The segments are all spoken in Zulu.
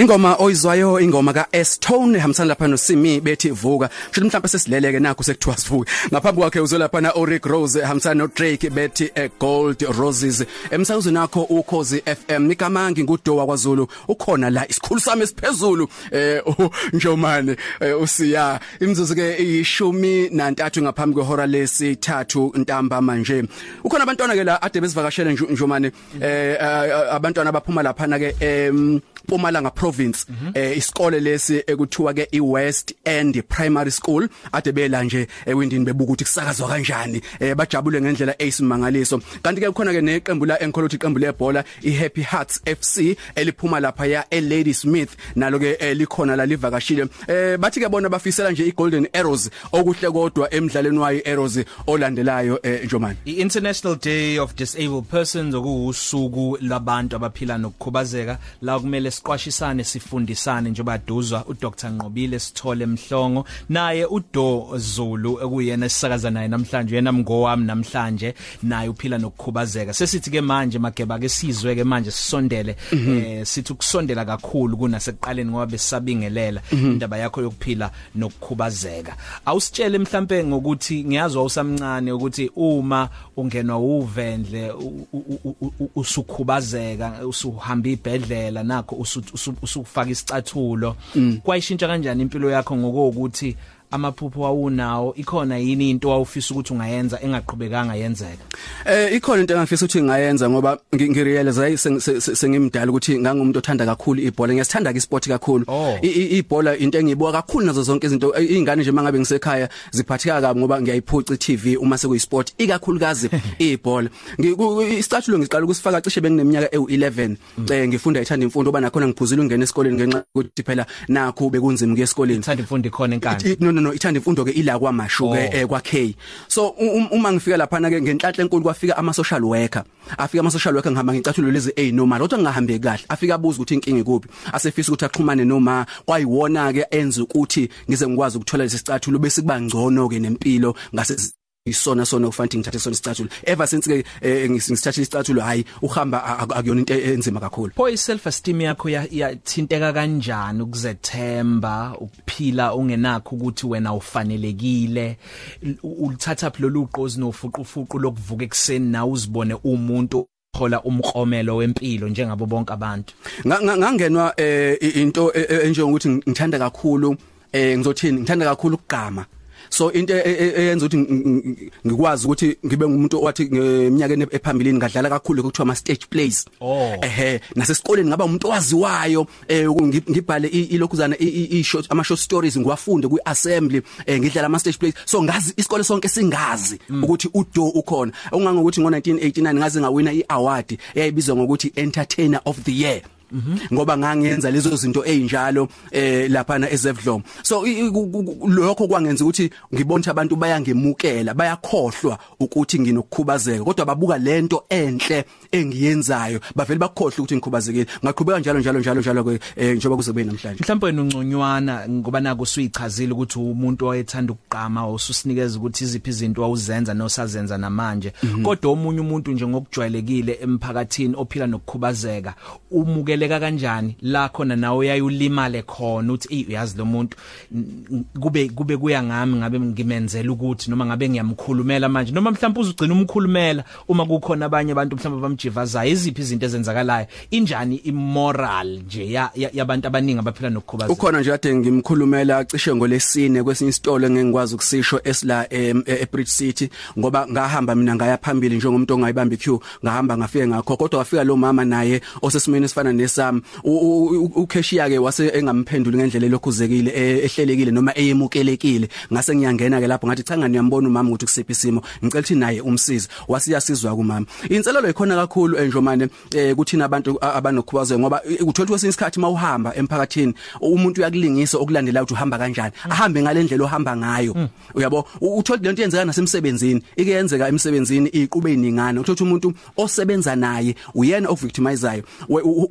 Ingoma oyizwayo ingoma ka Stone hamsana lapha no Simi bethi vuka. Kusho mhlawumbe sesileleke nakho sekuthiwa sivuke. Ngaphambi kwakhe uzola lapha na Oric Rose hamsana no Drake bethi a Gold Roses. Emsakuzweni nakho ukhozi FM nikamangi ngudowa kwaZulu ukhona la isikhulu sami esiphezulu eh njomane usiya imzuzu ke ishumi nantathu ngaphambi kwehora lesithathu ntamba manje. Ukhona abantwana ke la ade besivakashele njomane eh abantwana abaphuma lapha na ke em Mpumalanga province mm -hmm. eh isikole lesi ekuthiwa ke iWest End Primary School ade bela nje ewindini bebuka ukuthi kusakazwa kanjani eh bajabule ngendlela eyisimangaliso kanti ke khona ke neqembu la enkholothi iqembu lebhola iHappy Hearts FC eliphuma lapha ya eLady Smith nalo ke likhona la livakashile eh bathi ke bona bafisela nje iGolden Arrows okuhle kodwa emidlalweni wayo Arrows olandelayo eh Njomani iInternational Day of Disabled Persons okuwusuku labantu abaphila nokukhubazeka la kumele siqwashisane sifundisane njengoba duzwa uDr Nqobile Sithole Mhlongo naye uDo Zulu ekuyena sisakaza naye namhlanje yena mngowami namhlanje naye uphila nokukhubazeka sesithi ke manje mageba ke sizwe ke manje sisondele mm -hmm. eh sithi ukusondela kakhulu kunasekuqaleni ngoba besabingelela mm -hmm. indaba yakho yokuphila nokukhubazeka awusitshele mhlambe ngokuthi ngiyazwa usamncane ukuthi uma ungenwa uvendle usukhubazeka usuhamba ibhedlela nakho usufaka isicathulo. Kwayishintsha kanjani impilo yakho ngokuthi amaphupho wawunawo ikhona yini into awufisa ukuthi ungayenza engaqhubekanga yenzeka? Eh ikhona into engafisa ukuthi ngayenza ngoba ngirealize sengimdala ukuthi ngangumuntu othanda kakhulu ibhola ngiyasithanda ke isport kakhulu. Ibhola into engiyibuka kakhulu nazo zonke izinto izingane nje mangabe ngisekhaya ziphatheka kabi ngoba ngiyayiphuca iTV uma sekuyisport ikakhulukazi ibhola. Isicathulo ngiqala ukusifaka cishe bengineminyaka ewu11 eh ngifunda ithanda imfundo oba nakhona ngiphuzile ungena esikoleni ngenxa ukuthi phela nakho bekunzima kuye esikoleni. Ithanda imfundo ikhona enkani? No no ithanda imfundo ke ila kwamashu ke eh, kwa K so uma ngifika lapha na ke ngenhlanhla enkulu kwafika ama social worker. Afika ama social worker ngihamba ngicathulo lezi eh normal kodwa ngingahambe kahle. Afika abuza ukuthi inkinga ikuphi. Asefisa ukuthi axhumane noma kwayiwona ke enza ukuthi ngize ngikwazi ukuthola lesi sicathulo bese kuba ngcono ke nempilo ngase isona sona ufanele ngithathe sona isicathulo. Ever since ke ngisithathe isicathulo hayi uhamba akuyona into enzima kakhulu. Pho self esteem yakho yathinteka kanjani ukuzethemba ukuphila ungenakho ukuthi wena ufanelekile? Ulithatha phi lolu qozi nofuqufuqu lokuvuka ekseni na uzibone umuntu thola umkromelo wempilo njengabo bonke abantu? Ngangenwa into enjengokuthi ngithanda kakhulu eh ngizothini? Ngithanda kakhulu ukugama so into eyenza ukuthi ngikwazi ukuthi ngibe ngumuntu owathi eminyakeni ephambilini ngadlala kakhulu ukuthiwa ama stage plays. Ehe nasesikoleni ngaba umuntu owaziwayo ngibhale ilokhuzana i short ama short stories ngiwafunde ku assembly ngidlala ama stage plays. So ngazi isikole sonke singazi ukuthi udo ukhona. Ungangokuthi ngo 1989 ngaze ngawina iaward eyayibizwa ngokuthi entertainer of the year. Ngoba ngangiyenza lezo zinto ezinjalo eh lapha na eZevdlom. So lokho kwangenza ukuthi ngibone abantu bayangemukela bayakhohlwa ukuthi nginokukhubazeka. Kodwa babuka lento enhle engiyenzayo bavele bakhohlwa ukuthi ngikhubazekile. Ngaqhubeka njalo njalo njalo njalo njengoba kuzebe namhlanje. Mhlawumbe wena unconywana ngoba naku suyichazile ukuthi umuntu owayethanda ukuqhama ususinikeza ukuthi iziphi izinto awuzenza nosazenza namanje. Kodwa omunye umuntu nje ngokujwayelekile emphakathini ophila nokukhubazeka umuke uvikeleka kanjani la khona nawe uyayulimale khona uthi uyazi lo muntu kube kube kuya ngami ngabe ngimenzela ukuthi noma ngabe ngiyamkhulumela manje noma mhlawumbe uzugcina umkhulumela uma kukhona abanye abantu mhlawumbe bamjivazayo iziphi izinto ezenzakalayo? Injani immoral nje yabantu abaningi abaphila nokukhubazeka? Ukhona nje ade ngimkhulumela cishe ngolesine kwesinye isitolo engengikwazi ukusisho esla eBridge City ngoba ngahamba mina ngaya phambili njengomuntu ongayibamba iqueue ngahamba ngafike ngakho kodwa wafika lo mama naye osesimeni esifana nesami ukheshiya ke wase engamphenduli ngendlela elokhuzekile ehlelekile noma eyemukelekile. Ngase ngiyangena ke lapho ngathi cha ngani yambona umama ukuthi kusiphi isimo? Ngicela ukuthi naye umsize. Wasiyasizwa kumama inselelo ikhona kakhulu enjomane kuthina abantu abanokhubazeko ngoba uthola kwesinye isikhathi mawuhamba emphakathini umuntu uyakulingisa okulandela ukuthi uhamba kanjani ahambe ngalendlela ohamba ngayo. Uyabo? Uthola lento yenzeka nasemsebenzini ike yenzeka emsebenzini iqhube iningana uthola umuntu osebenza naye uyena ovictimizayo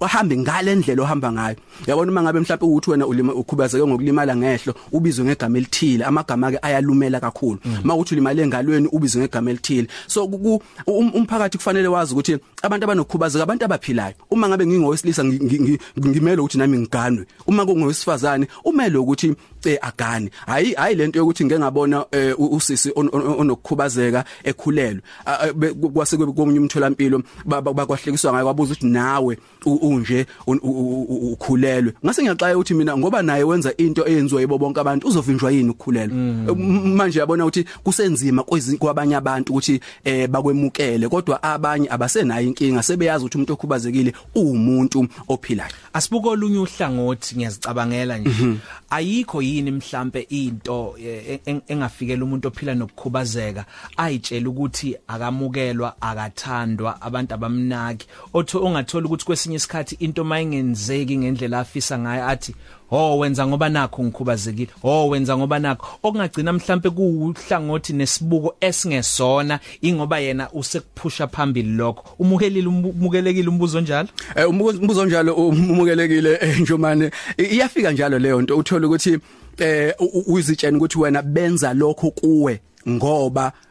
uhambe uhambe ngale ndlela ohamba ngayo. Yabona uma ngabe mhlawumbe ukuthi wena ulima ukhubazeke ngokulimala ngehlo ubizwe ngegama elithile amagama ke ayalumela kakhulu. Uma uthi ulimale engalweni ubizwe ngegama elithile. So ku- um- umphakathi kufanele wazi ukuthi abantu abanokukhubazeka abantu abaphilayo. Uma ngabe ngingowesilisa ngi- ngi- ngi- ngimele ukuthi nami ngiganwe. Uma kungowesifazane umele ukuthi eh agane. Hayi hayi lento yokuthi ngeke ngabona eh, u- usisi on- on- onokukhubazeka ekhulelwe. Ah, ah, be- kwase kube komunye umtholampilo ba- ba- bakwahlekiswa ngayo kwabuza ukuthi nawe u- unje u- ukhulelwe. Ngase ngiyaxaya ukuthi mina ngoba naye wenza into eyenziwa yibo bonke abantu uzovinjwa yini ukukhulelwa? Manje yabona ukuthi kusenzima kwabanye abantu ukuthi eh bakwemukele kodwa abanye abasenayo inkinga sebeyazi ukuthi umuntu okhubazekile uwumuntu ophilayo. Asibuko olunye uhlangothi ngiyazicabangela nje. Ayikho yini mhlambe into eh, en- engafikela umuntu ophila nokukhubazeka ayitshela ukuthi akamukelwa akathandwa abantu abamnaki otho ongathola ukuthi kwesinye isikhathi into mayingenzeki ngendlela afisa ngayo athi oh wenza ngoba nakho ngikhubazekile oh wenza ngoba nakho. Okungagcina mhlambe kuuhlangothi nesibuko esingesona ingoba yena usekuphusha phambili lokho. Umukelile umukelekile umbuzo njalo? Eh umbuzo umbuzo njalo umukelekile eh, Njomane I- iyafika njalo leyo nto. Uthola ukuthi eh u- u- uzitshena ukuthi wena benza lokho kuwe ngoba u- unga- ukhu-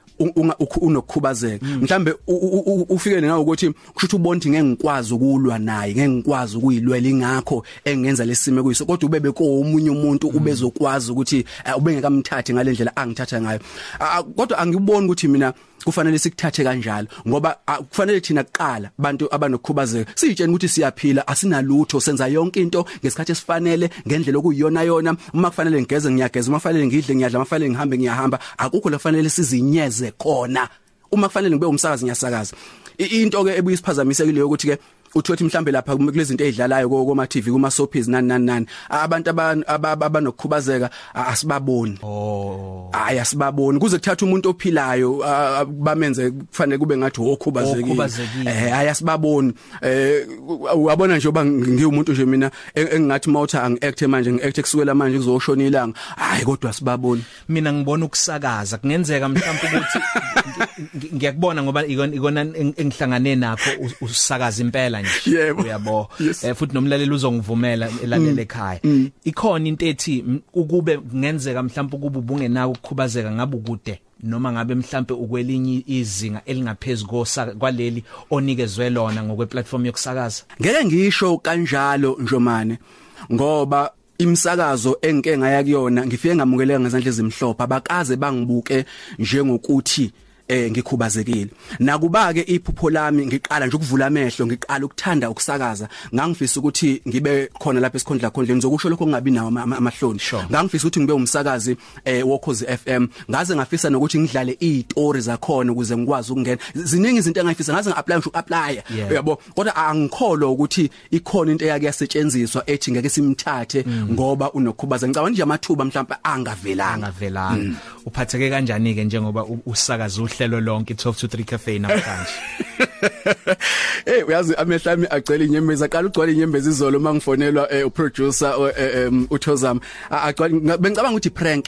unokukhubazeka. Mhlambe u- u- u- ufike nawe ukuthi kusho ukuthi ubona ukuthi ngeke ngikwazi ukulwa naye ngeke ngikwazi ukuyilwela ingakho engenza lesimo kuyiso kodwa ube beko omunye umuntu ubezokwazi ukuthi eh, ubengeka mthathe ngalendlela angithatha ngayo. Ah, kodwa angiboni ukuthi mina kufanele sikuthathe kanjalo ngoba ah, kufanele thina kuqala abantu abanokukhubazeka. Sitshene ukuthi siyaphila asinalutho senza yonke into ngesikhathi esifanele ngendlela okuyiyona yona. Uma kufanele ngigeze ngiyageza uma kufanele ngidle ngiyadla uma kufanele ngihambe ngiyahamba akukho la kufanele sizinyeze khona. Uma kufanele ngibe umsakazi ngiyasakaza. I- into ke ebuyisiphazamisekile ukuthi ke uthothi mhlambe lapha kulezi zinto ezidlalayo kuma TV kuma soapies nani nani nani abantu aban- aba- abanokukhubazeka a- asibaboni. Oh. Hayi asibaboni. Kuze kuthatha umuntu ophilayo ah, bamenze kufanele kube ngathi okhubazekile. Okhubazekile. eh hayi asibaboni. Eh uyabona nje oba ngiwumuntu nje mina en- engingathi mawutha angiact manje ngiact kusukela manje kuzoshona ilanga. Hayi kodwa asibaboni. Mina ngibona ukusakaza. Kungenzeka mhlawumbe ukuthi ngi- ngiyakubona ngoba ikona ikona eng- engihlangane nakho us- usakaza impela nje. Yebo. uyabo. Eh futhi nomlaleli uzongivumela elalela ekhaya. Ikhona into ethi ukube kungenzeka mhlawumbe ukuba ubungenako ukukhubazeka ngabe ukude noma ngabe mhlambe ukwelinye izinga elingaphezulu kwaleli onikezwe lona ngokwe platform yokusakaza. Ngeke ngisho kanjalo njomane ngoba imsakazo engike ngaya kuyona ngifike ngamukeleka ngezandla ezimhlophe abakaze bangibuke njengokuthi eh ngikhubazekile. Nakuba ke iphupho lami ngiqala nje ukuvula amehlo ngiqala ukuthanda ukusakaza ngangifisa ukuthi ngibe khona lapha esikhondla khondleni zokusho lokho ngingabi nawo ama- ama- amahloni. Ngangifisa ukuthi ngibe umsakazi eh wokhozi FM ngaze ngafisa nokuthi ngidlale izitori zakhona ukuze ngikwazi ukungena. Ziningi izinto engayifisa ngaze ngiapply ngisho apply Yeah. uyabo? Kodwa angikholwa ukuthi ikhona into eyake yasetshenziswa ethi ngeke simthathe ngoba unokhubaza ngicabanga nje amathuba mhlawumbe angavelanga. Angavelanga. Uphatheke kanjani ke njengoba usakaza uhlelo lonke 12 to 3 cafe namhlanje. Eh uyazi amehla ami agcwele inyembezi aqala ugcwala inyembezi izolo mangifonelwa eh, uproducer o- eh, em, uThozam. A- agcwala nga- bengicabanga ukuthi prank.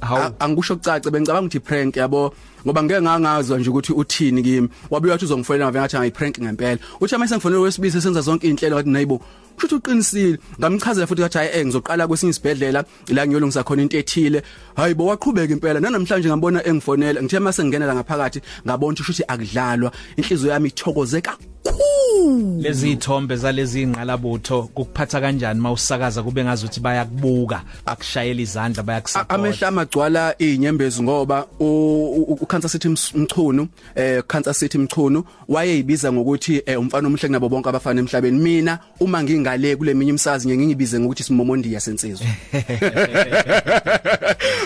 Hawu. A- angikusho kucace bengicabanga ukuthi prank yabo. Ngoba ngeke ngangazwa nje ukuthi uthini kimi. Wabuya wathi uzongifonela ngave ngathi hayi prank ngempela. Uthi ama sengifonela wesibisi senza zonke inhlelo wathi nayibo kusho ukuthi uqinisile. Ngamchazela futhi kathi hayi eh ngizoqala kwesinye isibhedlela la ngiyolungisa khona into ethile. Hayi bo waqhubeka impela. Nanamhlanje ngambona engifonela ngithe mase ngingenela ngaphakathi ngabona ukuthi shuthi akudlalwa. Inhliziyo yami ithokoze kakhulu lezi ithombe zalezi ingqalabutho kukuphatha kanjani mawusakaza kube ngazuthi bayakubuka bakushayela izandla bayakusupport amehla amagcwala inyembezi ngoba uKansas City Mchunu eh Kansas City Mchunu wayeyibiza ngokuthi eh, umfana omhle kunabo bonke abafana emhlabeni. Mina uma ngingale kule minye imsazi ngingibize ngokuthi simomondiya sensizwe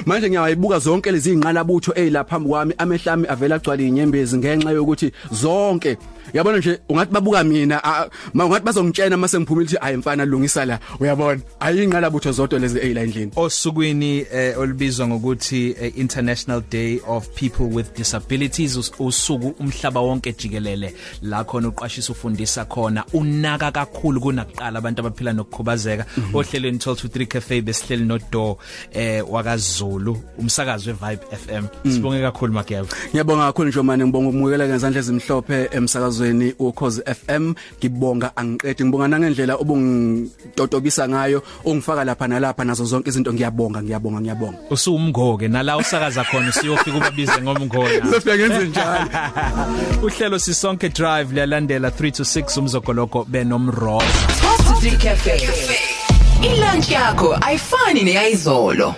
manje ngiyayibuka zonke lezi ingqalabutho ezilapha phambi kwami. Amehlami avela agcwala inyembezi ngenxa yokuthi zonke yabona nje ungathi babuka mina a- ma ungathi bazongitshena mase ngiphumile ukuthi hayi mfana lungisa la. Uyabona? Ayingqalabutho zodwa lezi ezila endlini osukwini eh, olubizwa ngokuthi eh, International Day of People with Disabilities us- usuku umhlaba wonke jikelele. La khona uqashisa ufundisa khona unaka kakhulu kunakuqala abantu abaphila nokukhubazeka. Ohlelweni 12 to 3 cafe besihleli no door eh wakaZulu umsakazo we Vibe FM sibonge kakhulu Mageba Ngiyabonga kakhulu nje manje ngibonga ukumukela ngezandla ezimhlophe emsakazweni ukhozi FM FM ngibonga angiqedi ngibonga nangendlela obungitotobisa ngayo ungifaka lapha nalapha nazo zonke izinto. Ngiyabonga ngiyabonga ngiyabonga. Usumgoke nala usakaza khona usiyofika ubabize ngomngona Ngizofika ngenze njalo. Uhlelo sisonke drive liyalandela 3 to 6 umzogoloko benomroza Positive Cafe. Ilunch yakho ayifani neyizolo.